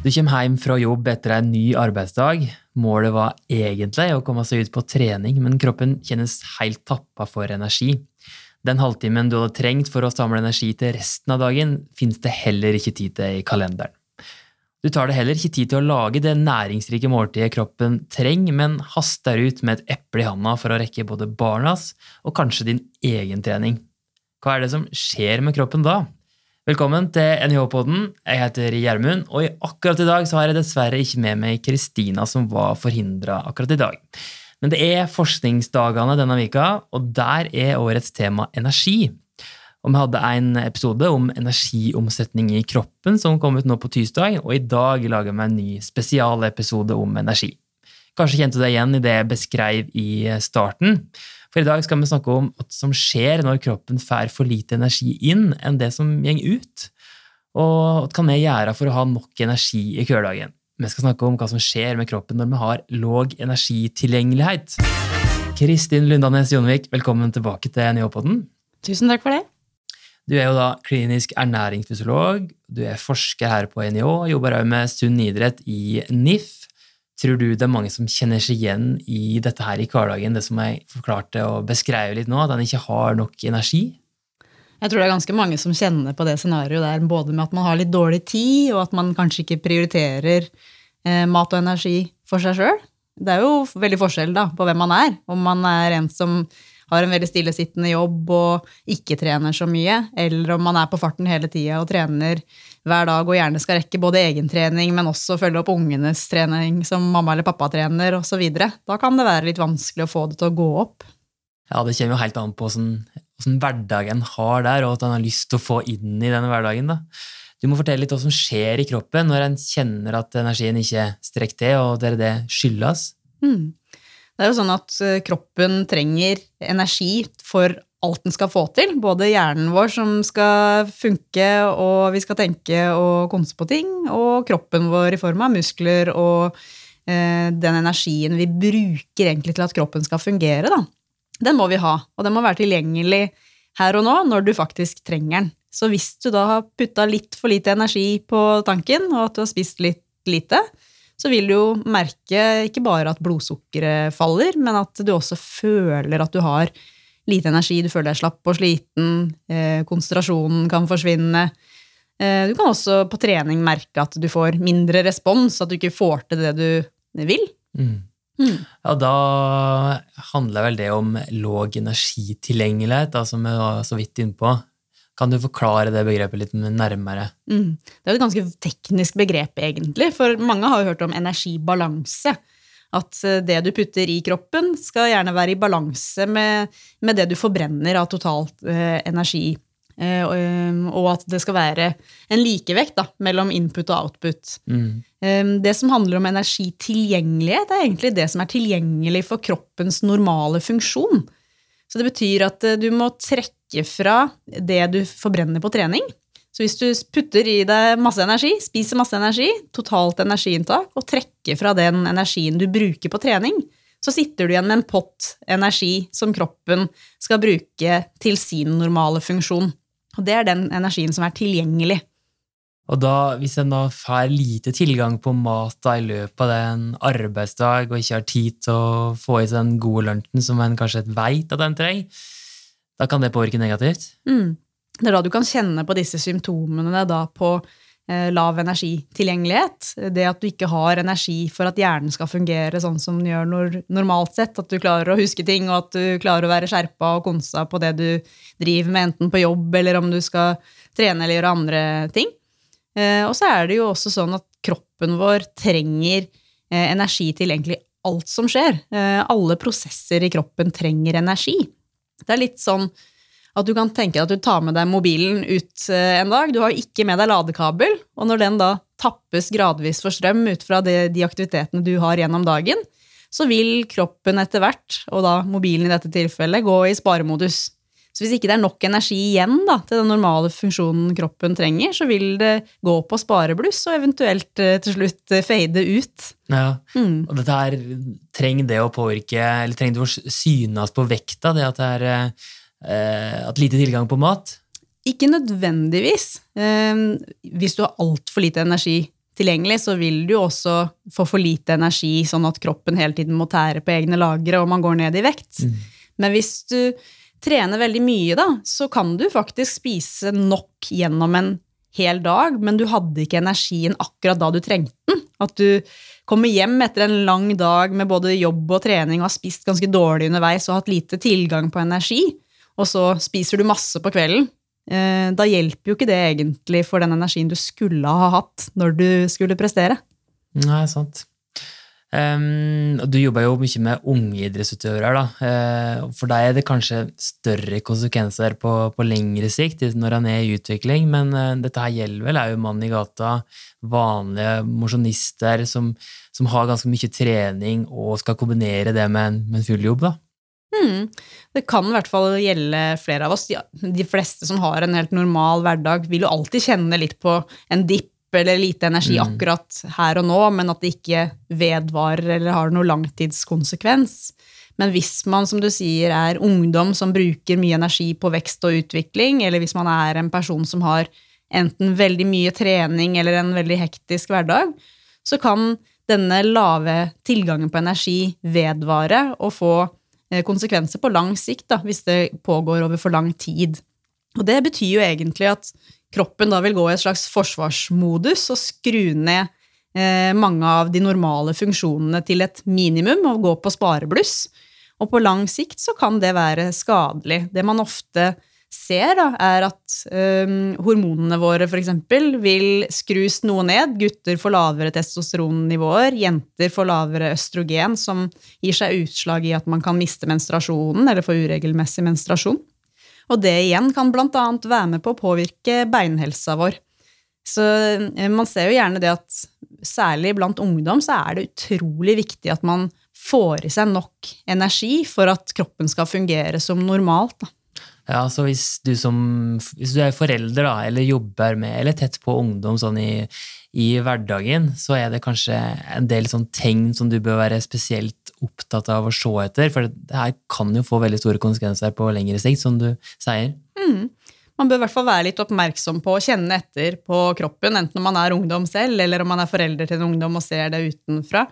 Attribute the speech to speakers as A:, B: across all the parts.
A: Du kommer hjem fra jobb etter en ny arbeidsdag. Målet var egentlig å komme seg ut på trening, men kroppen kjennes helt tappa for energi. Den halvtimen du hadde trengt for å samle energi til resten av dagen, finnes det heller ikke tid til i kalenderen. Du tar det heller ikke tid til å lage det næringsrike måltidet kroppen trenger, men haster ut med et eple i handa for å rekke både barnas og kanskje din egen trening. Hva er det som skjer med kroppen da? Velkommen til NHH-podden. Jeg heter Gjermund, og akkurat i dag så har jeg dessverre ikke med meg Kristina, som var forhindra akkurat i dag. Men det er forskningsdagene denne vika, og der er årets tema energi. Og vi hadde en episode om energiomsetning i kroppen som kom ut nå på tirsdag, og i dag lager vi en ny spesialepisode om energi. Kanskje kjente du deg igjen i det jeg beskrev i starten. For i dag skal vi snakke om hva som skjer når kroppen får for lite energi inn enn det som går ut. Og hva kan vi gjøre for å ha nok energi i hverdagen? Vi skal snakke om hva som skjer med kroppen når vi har låg energitilgjengelighet. Kristin Lundanes Jonvik, velkommen tilbake til NIH-podden.
B: Tusen takk for det.
A: Du er jo da klinisk ernæringsfysiolog, du er forsker her på NIH, jobber også med sunn idrett i NIF. Tror du det er mange som kjenner seg igjen i dette her i hverdagen, det som jeg forklarte og beskrev litt nå, at en ikke har nok energi?
B: Jeg tror det er ganske mange som kjenner på det scenarioet der, både med at man har litt dårlig tid, og at man kanskje ikke prioriterer eh, mat og energi for seg sjøl. Det er jo veldig forskjell da, på hvem man er. Om man er en som har en veldig stillesittende jobb og ikke trener så mye, eller om man er på farten hele tida og trener hver dag og gjerne skal rekke både egentrening, men også følge opp ungenes trening som mamma eller pappa trener osv. Da kan det være litt vanskelig å få det til å gå opp.
A: Ja, det kommer jo helt an på åssen hverdagen har der, og at han har lyst til å få inn i denne hverdagen. da. Du må fortelle litt hva som skjer i kroppen når en kjenner at energien ikke strekker til, og det er det skyldes. Mm.
B: Det er jo sånn at eh, kroppen trenger energi for alt den skal få til. Både hjernen vår som skal funke, og vi skal tenke og konse på ting, og kroppen vår i form av muskler og eh, den energien vi bruker egentlig til at kroppen skal fungere, da. Den må vi ha, og den må være tilgjengelig her og nå når du faktisk trenger den. Så hvis du da har putta litt for lite energi på tanken, og at du har spist litt lite, så vil du jo merke ikke bare at blodsukkeret faller, men at du også føler at du har lite energi, du føler deg slapp og sliten, eh, konsentrasjonen kan forsvinne. Eh, du kan også på trening merke at du får mindre respons, at du ikke får til det du vil. Mm.
A: Mm. Ja, da handler vel det om låg energitilgjengelighet, da, som vi var så vidt innpå. Kan du forklare det begrepet litt nærmere? Mm.
B: Det er et ganske teknisk begrep, egentlig, for mange har jo hørt om energibalanse. At eh, det du putter i kroppen, skal gjerne være i balanse med, med det du forbrenner av totalt eh, energi. Eh, og, og, at det skal være en likevekt da, mellom input og output. Mm. Eh, det som handler om energitilgjengelighet, er egentlig det som er tilgjengelig for kroppens normale funksjon. Så det betyr at eh, du må trekke fra det du forbrenner på trening. Så hvis du putter i deg masse energi, spiser masse energi, totalt energiinntak, og trekker fra den energien du bruker på trening, så sitter du igjen med en pott energi som kroppen skal bruke til sin normale funksjon. Og det er den energien som er tilgjengelig.
A: Og da, hvis en da får lite tilgang på mat da, i løpet av en arbeidsdag, og ikke har tid til å få i seg den gode lunsjen som en kanskje vet at en trenger, da kan det påvirke negativt?
B: Mm. Det er da du kan kjenne på disse symptomene da på eh, lav energitilgjengelighet. Det at du ikke har energi for at hjernen skal fungere sånn som den gjør nor normalt sett. At du klarer å huske ting, og at du klarer å være skjerpa og konsa på det du driver med, enten på jobb eller om du skal trene eller gjøre andre ting. Eh, og så er det jo også sånn at kroppen vår trenger eh, energi til egentlig alt som skjer. Eh, alle prosesser i kroppen trenger energi. Det er litt sånn at du kan tenke at du tar med deg mobilen ut en dag. Du har ikke med deg ladekabel, og når den da tappes gradvis for strøm ut fra det, de aktivitetene du har gjennom dagen, så vil kroppen etter hvert, og da mobilen i dette tilfellet, gå i sparemodus. Så hvis ikke det er nok energi igjen da, til den normale funksjonen kroppen trenger, så vil det gå på sparebluss og eventuelt eh, til slutt eh, fade ut.
A: Ja, mm. Og dette her trenger det å påvirke, eller trenger det å synes på vekta, det at det er eh, at lite tilgang på mat?
B: Ikke nødvendigvis. Eh, hvis du har altfor lite energi tilgjengelig, så vil du også få for lite energi, sånn at kroppen hele tiden må tære på egne lagre, og man går ned i vekt.
A: Mm.
B: Men hvis du trener veldig mye, da, så kan du faktisk spise nok gjennom en hel dag, men du hadde ikke energien akkurat da du trengte den. At du kommer hjem etter en lang dag med både jobb og trening og har spist ganske dårlig underveis og hatt lite tilgang på energi, og så spiser du masse på kvelden. Eh, da hjelper jo ikke det egentlig for den energien du skulle ha hatt når du skulle prestere.
A: Nei, sant. Um, du jobber jo mye med unge idrettsutøvere. Da. Uh, for deg er det kanskje større konsekvenser på, på lengre sikt når han er i utvikling, men uh, dette her gjelder vel er jo mann i gata, vanlige mosjonister som, som, har ganske mye trening og skal kombinere det med en, med en full jobb. da.
B: Hmm. Det kan i hvert fall gjelde flere av oss. De, de fleste som har en helt normal hverdag, vil jo alltid kjenne litt på en dipp eller lite energi
A: Mm.
B: akkurat her og nå, men at det ikke vedvarer eller har noen langtidskonsekvens. Men hvis man, som du sier, er ungdom som bruker mye energi på vekst og utvikling, eller hvis man er en person som har enten veldig mye trening eller en veldig hektisk hverdag, så kan denne lave tilgangen på energi vedvare og få eh, konsekvenser på lang sikt, da, hvis det pågår over for lang tid. Og det betyr jo egentlig at kroppen da vil gå i et slags forsvarsmodus og skru ned eh, mange av de normale funksjonene til et minimum og gå på sparebluss. Og på lang sikt så kan det være skadelig. Det man ofte ser, da, er at eh, hormonene våre f.eks. vil skrus noe ned. Gutter får lavere testosteronnivåer, jenter får lavere østrogen, som gir seg utslag i at man kan miste menstruasjonen eller få uregelmessig menstruasjon. Og det igjen kan bl.a. være med på å påvirke beinhelsa vår. Så eh, man ser jo gjerne det at særlig blant ungdom så er det utrolig viktig at man får i seg nok energi for at kroppen skal fungere som normalt. Da.
A: Ja, så hvis du, som, hvis du er forelder da, eller jobber med, eller tett på ungdom sånn i, i hverdagen, så er det kanskje en del sånn tegn som du bør være spesielt opptatt av å se etter, for det her kan jo få veldig store konsekvenser på lengre sikt, som du sier.
B: Mm. Man bør i hvert fall være litt oppmerksom på å kjenne etter på kroppen, enten om man er ungdom selv, eller om man er forelder til en ungdom og ser det utenfra.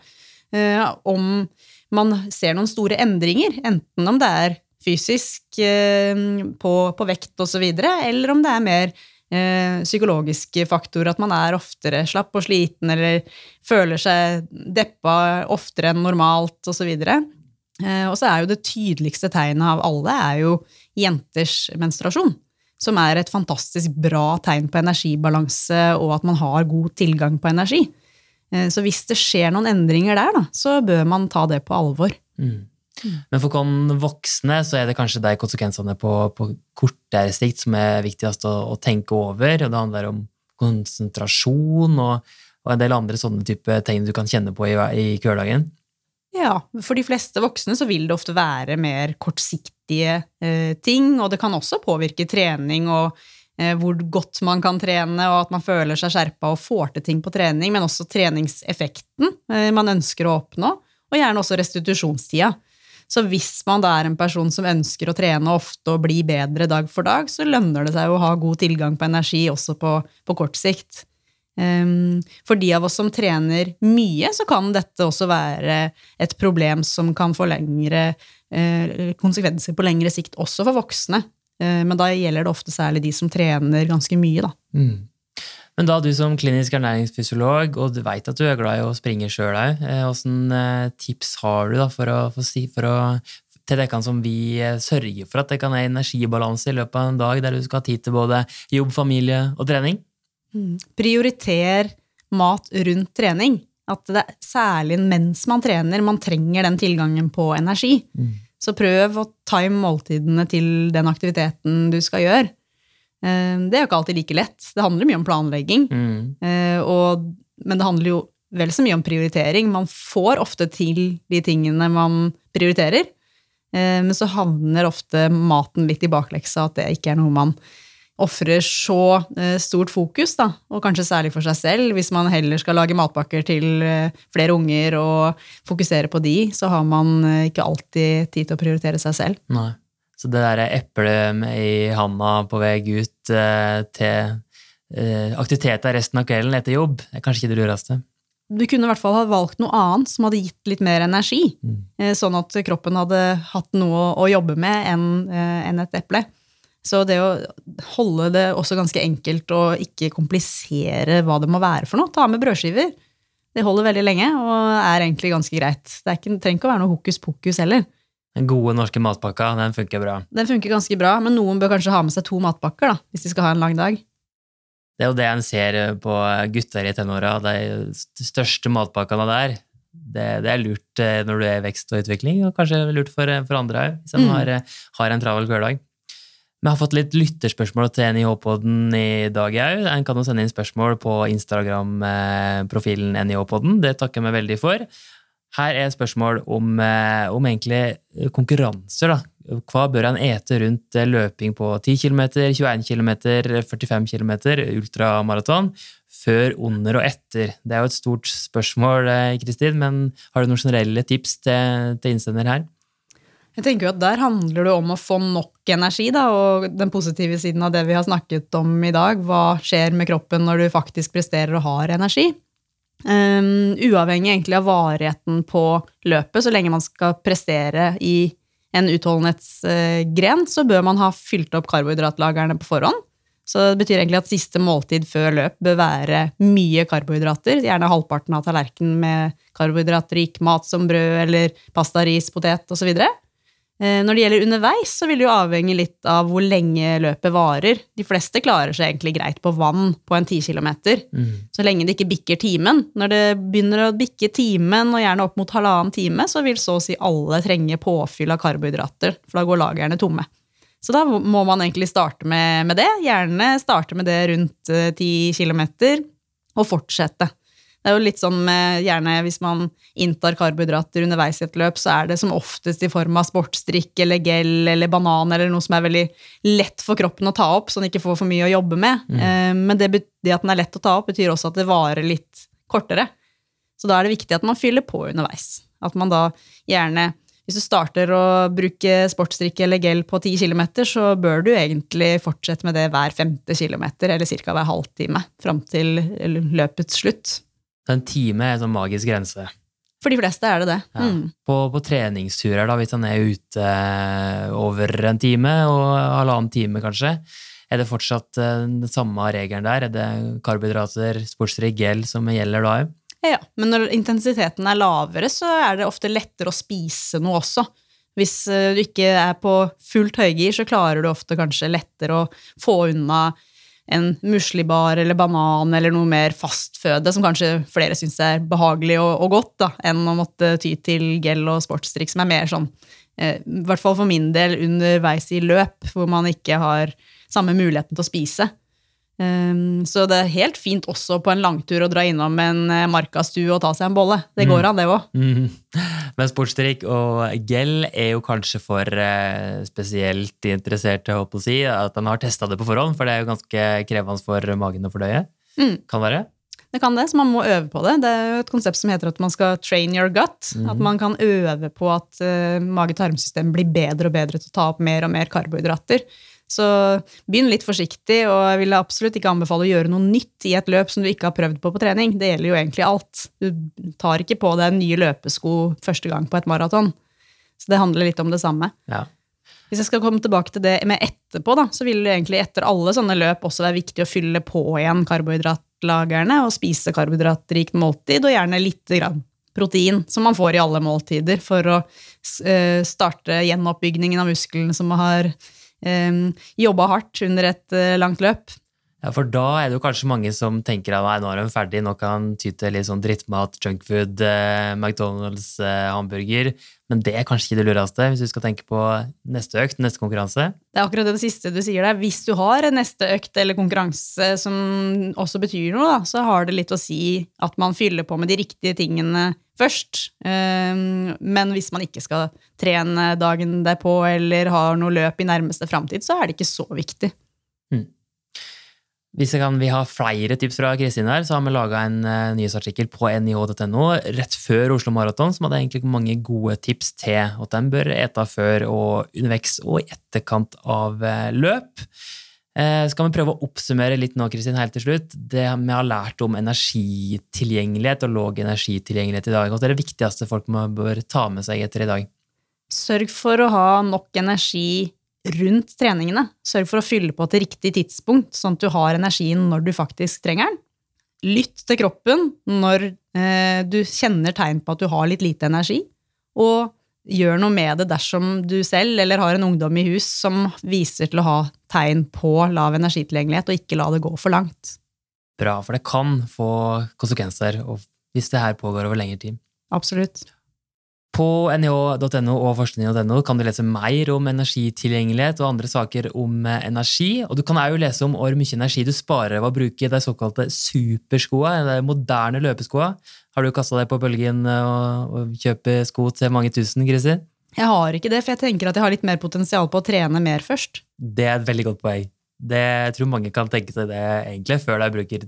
B: Eh, om man ser noen store endringer, enten om det er fysisk eh, på, på vekt osv., eller om det er mer eh, psykologiske faktorer, at man er oftere slapp og sliten eller føler seg deppa oftere enn normalt osv. Eh, og så er jo det tydeligste tegnet av alle er jo jenters menstruasjon. Som er et fantastisk bra tegn på energibalanse og at man har god tilgang på energi. Så hvis det skjer noen endringer der, da, så bør man ta det på alvor.
A: Mm. Men for oss voksne så er det kanskje de konsekvensene på, på kortere sikt som er viktigst å, å, tenke over. og Det handler om konsentrasjon og, og en del andre sånne type tegn du kan kjenne på i, i hverdagen.
B: Ja, for de fleste voksne så vil det ofte være mer kortsiktige eh, ting, og det kan også påvirke trening og eh, hvor godt man kan trene, og at man føler seg skjerpa og får til ting på trening, men også treningseffekten eh, man ønsker å oppnå, og gjerne også restitusjonstida. Så hvis man da er en person som ønsker å trene ofte og bli bedre dag for dag, så lønner det seg å ha god tilgang på energi også på, på kort sikt. Um, for de av oss som trener mye, så kan dette også være et problem som kan få lengre uh, konsekvenser på lengre sikt, også for voksne. Uh, men da gjelder det ofte særlig de som trener ganske mye, da.
A: Mm. Men da du som klinisk ernæringsfysiolog, og du veit at du er glad i å springe sjøl òg, åssen tips har du da for å, for, for å til dere som vi sørger for at det kan være energibalanse i løpet av en dag der du skal ha tid til både jobb, familie og trening?
B: Mm. Prioriter mat rundt trening. At det er særlig mens man trener, man trenger den tilgangen på energi.
A: Mm.
B: Så prøv å time måltidene til den aktiviteten du skal gjøre. Det er jo ikke alltid like lett. Det handler mye om planlegging.
A: Mm.
B: Og, men det handler jo vel så mye om prioritering. Man får ofte til de tingene man prioriterer, men så havner ofte maten litt i bakleksa, at det ikke er noe man ofrer så stort fokus, da, og kanskje særlig for seg selv. Hvis man heller skal lage matpakker til flere unger og fokusere på de, så har man ikke alltid tid til å prioritere seg selv.
A: Nei. Så det derre eplet i handa på vei ut eh, til eh, aktiviteter resten av kvelden etter jobb er kanskje ikke det lureste.
B: Du kunne i hvert fall ha valgt noe annet som hadde gitt litt mer energi.
A: Mm.
B: eh, Sånn at kroppen hadde hatt noe å jobbe med enn en et eple. Så det å holde det også ganske enkelt og ikke komplisere hva det må være for noe, ta med brødskiver. Det holder veldig lenge og er egentlig ganske greit. Det, er ikke, det trenger ikke å være noe hokus pokus heller.
A: Den gode norske matpakka, den funker bra.
B: Den funker ganske bra, men noen bør kanskje ha med seg to matpakker da, hvis de skal ha en lang dag.
A: Det er jo det en ser på gutter i tenåra. De største matpakkene der, det, det er lurt eh, når du er i vekst og utvikling, og kanskje lurt for, for andre òg, hvis en
B: Mm.
A: har, har en travel hverdag. Vi har fått litt lytterspørsmål til NIH-podden i dag òg. En kan jo sende inn spørsmål på Instagram-profilen NIH-podden. Det takker vi veldig for. Her er et spørsmål om, eh, om egentlig konkurranser. Da. Hva bør en ete rundt eh, løping på 10 km, 21 km, 45 km, ultramaraton, før, under og etter? Det er jo et stort spørsmål, eh, Kristin, men har du noen generelle tips til, til innsender her?
B: Jeg tenker jo at Der handler det om å få nok energi, da, og den positive siden av det vi har snakket om i dag. Hva skjer med kroppen når du faktisk presterer og har energi? Um, uavhengig egentlig av varigheten på løpet, så lenge man skal prestere i en utholdenhetsgren, så bør man ha fylt opp karbohydratlagrene på forhånd. Så det betyr egentlig at siste måltid før løp bør være mye karbohydrater. Gjerne halvparten av tallerkenen med karbohydratrik mat som brød eller pasta, ris, potet osv. Eh, Når det gjelder underveis, så vil det jo avhenge litt av hvor lenge løpet varer. De fleste klarer seg egentlig greit på vann på en 10 km, så lenge det ikke bikker timen. Når det begynner å bikke timen, og gjerne opp mot halvannen time, så vil så å si alle trenge påfyll av karbohydrater, for da går lagrene tomme. Så da må man egentlig starte med, med det. Gjerne starte med det rundt ti 10 km, og fortsette. Det er jo litt sånn med gjerne hvis man inntar karbohydrater underveis i et løp, så er det som oftest i form av sportsdrikk eller gel eller banan eller noe som er veldig lett for kroppen å ta opp, så den ikke får for mye å jobbe med. Mm. Men det, det at den er lett å ta opp, betyr også at det varer litt kortere. Så da er det viktig at man fyller på underveis. At man da gjerne hvis du starter å bruke sportsdrikke eller gel på 10 km, så bør du egentlig fortsette med det hver femte kilometer, eller ca. hver halvtime, fram til løpets slutt.
A: Så en time er en sånn magisk grense.
B: For de fleste er det det.
A: Ja.
B: Mm.
A: På, på treningsturer, da, hvis han er ute eh, over en time og halvannen time, kanskje, er det fortsatt eh, den samme regelen der? Er det karbohydrater, sportsdrikk, gel som gjelder da òg?
B: Ja, men når intensiteten er lavere, så er det ofte lettere å spise noe også. Hvis eh, du ikke er på fullt høygir, så klarer du ofte kanskje lettere å få unna en muslibar eller banan eller noe mer fastføde, som kanskje flere syns er behagelig og, og godt, da, enn å måtte ty til gel og sportsdrikk, som er mer sånn, eh, i hvert fall for min del, underveis i løp, hvor man ikke har samme muligheten til å spise. Um, så det er helt fint også på en langtur å dra innom en eh, markastue og ta seg en bolle. Det går an, det òg.
A: Mm. Men sportsdrikk og gel er jo kanskje for eh, spesielt interesserte, håper jeg å si, at han har testa det på forhånd, for det er jo ganske krevende for magen å fordøye.
B: Mm.
A: Kan være.
B: Det kan det, så man må øve på det. Det er jo et konsept som heter at man skal train your gut.
A: Mm.
B: At man kan øve på at uh, mage-tarmsystemet blir bedre og bedre til å ta opp mer og mer karbohydrater. Så begynn litt forsiktig, og jeg vil absolutt ikke anbefale å gjøre noe nytt i et løp som du ikke har prøvd på på trening. Det gjelder jo egentlig alt. Du tar ikke på deg nye løpesko første gang på et maraton. Så det handler litt om det samme.
A: Ja.
B: Hvis jeg skal komme tilbake til det med etterpå, da, så vil det egentlig etter alle sånne løp også være viktig å fylle på igjen karbohydratlagrene og spise karbohydratrikt måltid, og gjerne litt grann protein, som man får i alle måltider, for å eh, starte gjenoppbyggingen av muskelen som har eh, jobba hardt under et eh, langt løp.
A: Ja, for da er det jo kanskje mange som tenker at nei, nå er de ferdig, nå kan han ty til litt sånn drittmat, junkfood, eh, McDonald's, eh, hamburger. Men det er kanskje ikke det lureste hvis du skal tenke på neste økt, neste konkurranse.
B: Det er akkurat det siste du sier der. Hvis du har neste økt eller konkurranse som også betyr noe, da, så har det litt å si at man fyller på med de riktige tingene først. Um, Men hvis man ikke skal trene dagen derpå eller har noe løp i nærmeste framtid, så er det ikke så viktig.
A: Hvis jeg kan, vi har flere tips fra Kristin her, så har vi laga en uh, nyhetsartikkel på nih.no rett før Oslo Maraton, som hadde egentlig mange gode tips til at den bør ete før og underveis og i etterkant av uh, løp. Eh, skal vi prøve å oppsummere litt nå, Kristin, helt til slutt. Det vi har lært om energitilgjengelighet og låg energitilgjengelighet i dag. Hva er det viktigste folk bør ta med seg etter i dag?
B: Sørg for å ha nok energi rundt treningene. Sørg for å fylle på til riktig tidspunkt, sånn at du har energien når du faktisk trenger den. Lytt til kroppen når eh, du kjenner tegn på at du har litt lite energi. Og gjør noe med det dersom du selv eller har en ungdom i hus som viser til å ha tegn på lav energitilgjengelighet, og ikke la det gå for langt.
A: Bra, for det kan få konsekvenser hvis det her pågår over lengre tid.
B: Absolutt.
A: På nih.no og forskning.no kan du lese mer om energitilgjengelighet og andre saker om eh, energi. Og du kan òg lese om hvor mye energi du sparer ved å bruke de såkalte superskoa, de moderne løpeskoa. Har du kasta deg på bølgen eh, og, og kjøpe sko til mange tusen, Kristin?
B: Jeg har ikke det, for jeg tenker at jeg har litt mer potensial på å trene mer først.
A: Det er et veldig godt poeng. Det, jeg tror mange kan tenke seg det egentlig før de bruker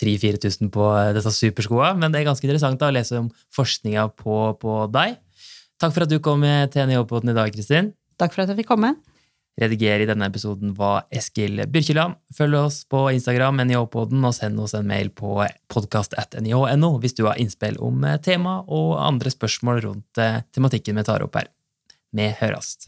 A: 3000-4000 på disse superskoa, men det er ganske interessant da, å lese om forskninga på, på deg. Takk for at du kom med til NIH-poden i dag, Kristin.
B: Takk for at jeg fikk komme.
A: Rediger i denne episoden var Eskil Byrkjeland. Følg oss på Instagram, NIH-poden, og send oss en mail på podkast.nih.no hvis du har innspill om tema og andre spørsmål rundt tematikken vi tar opp her. Vi høres.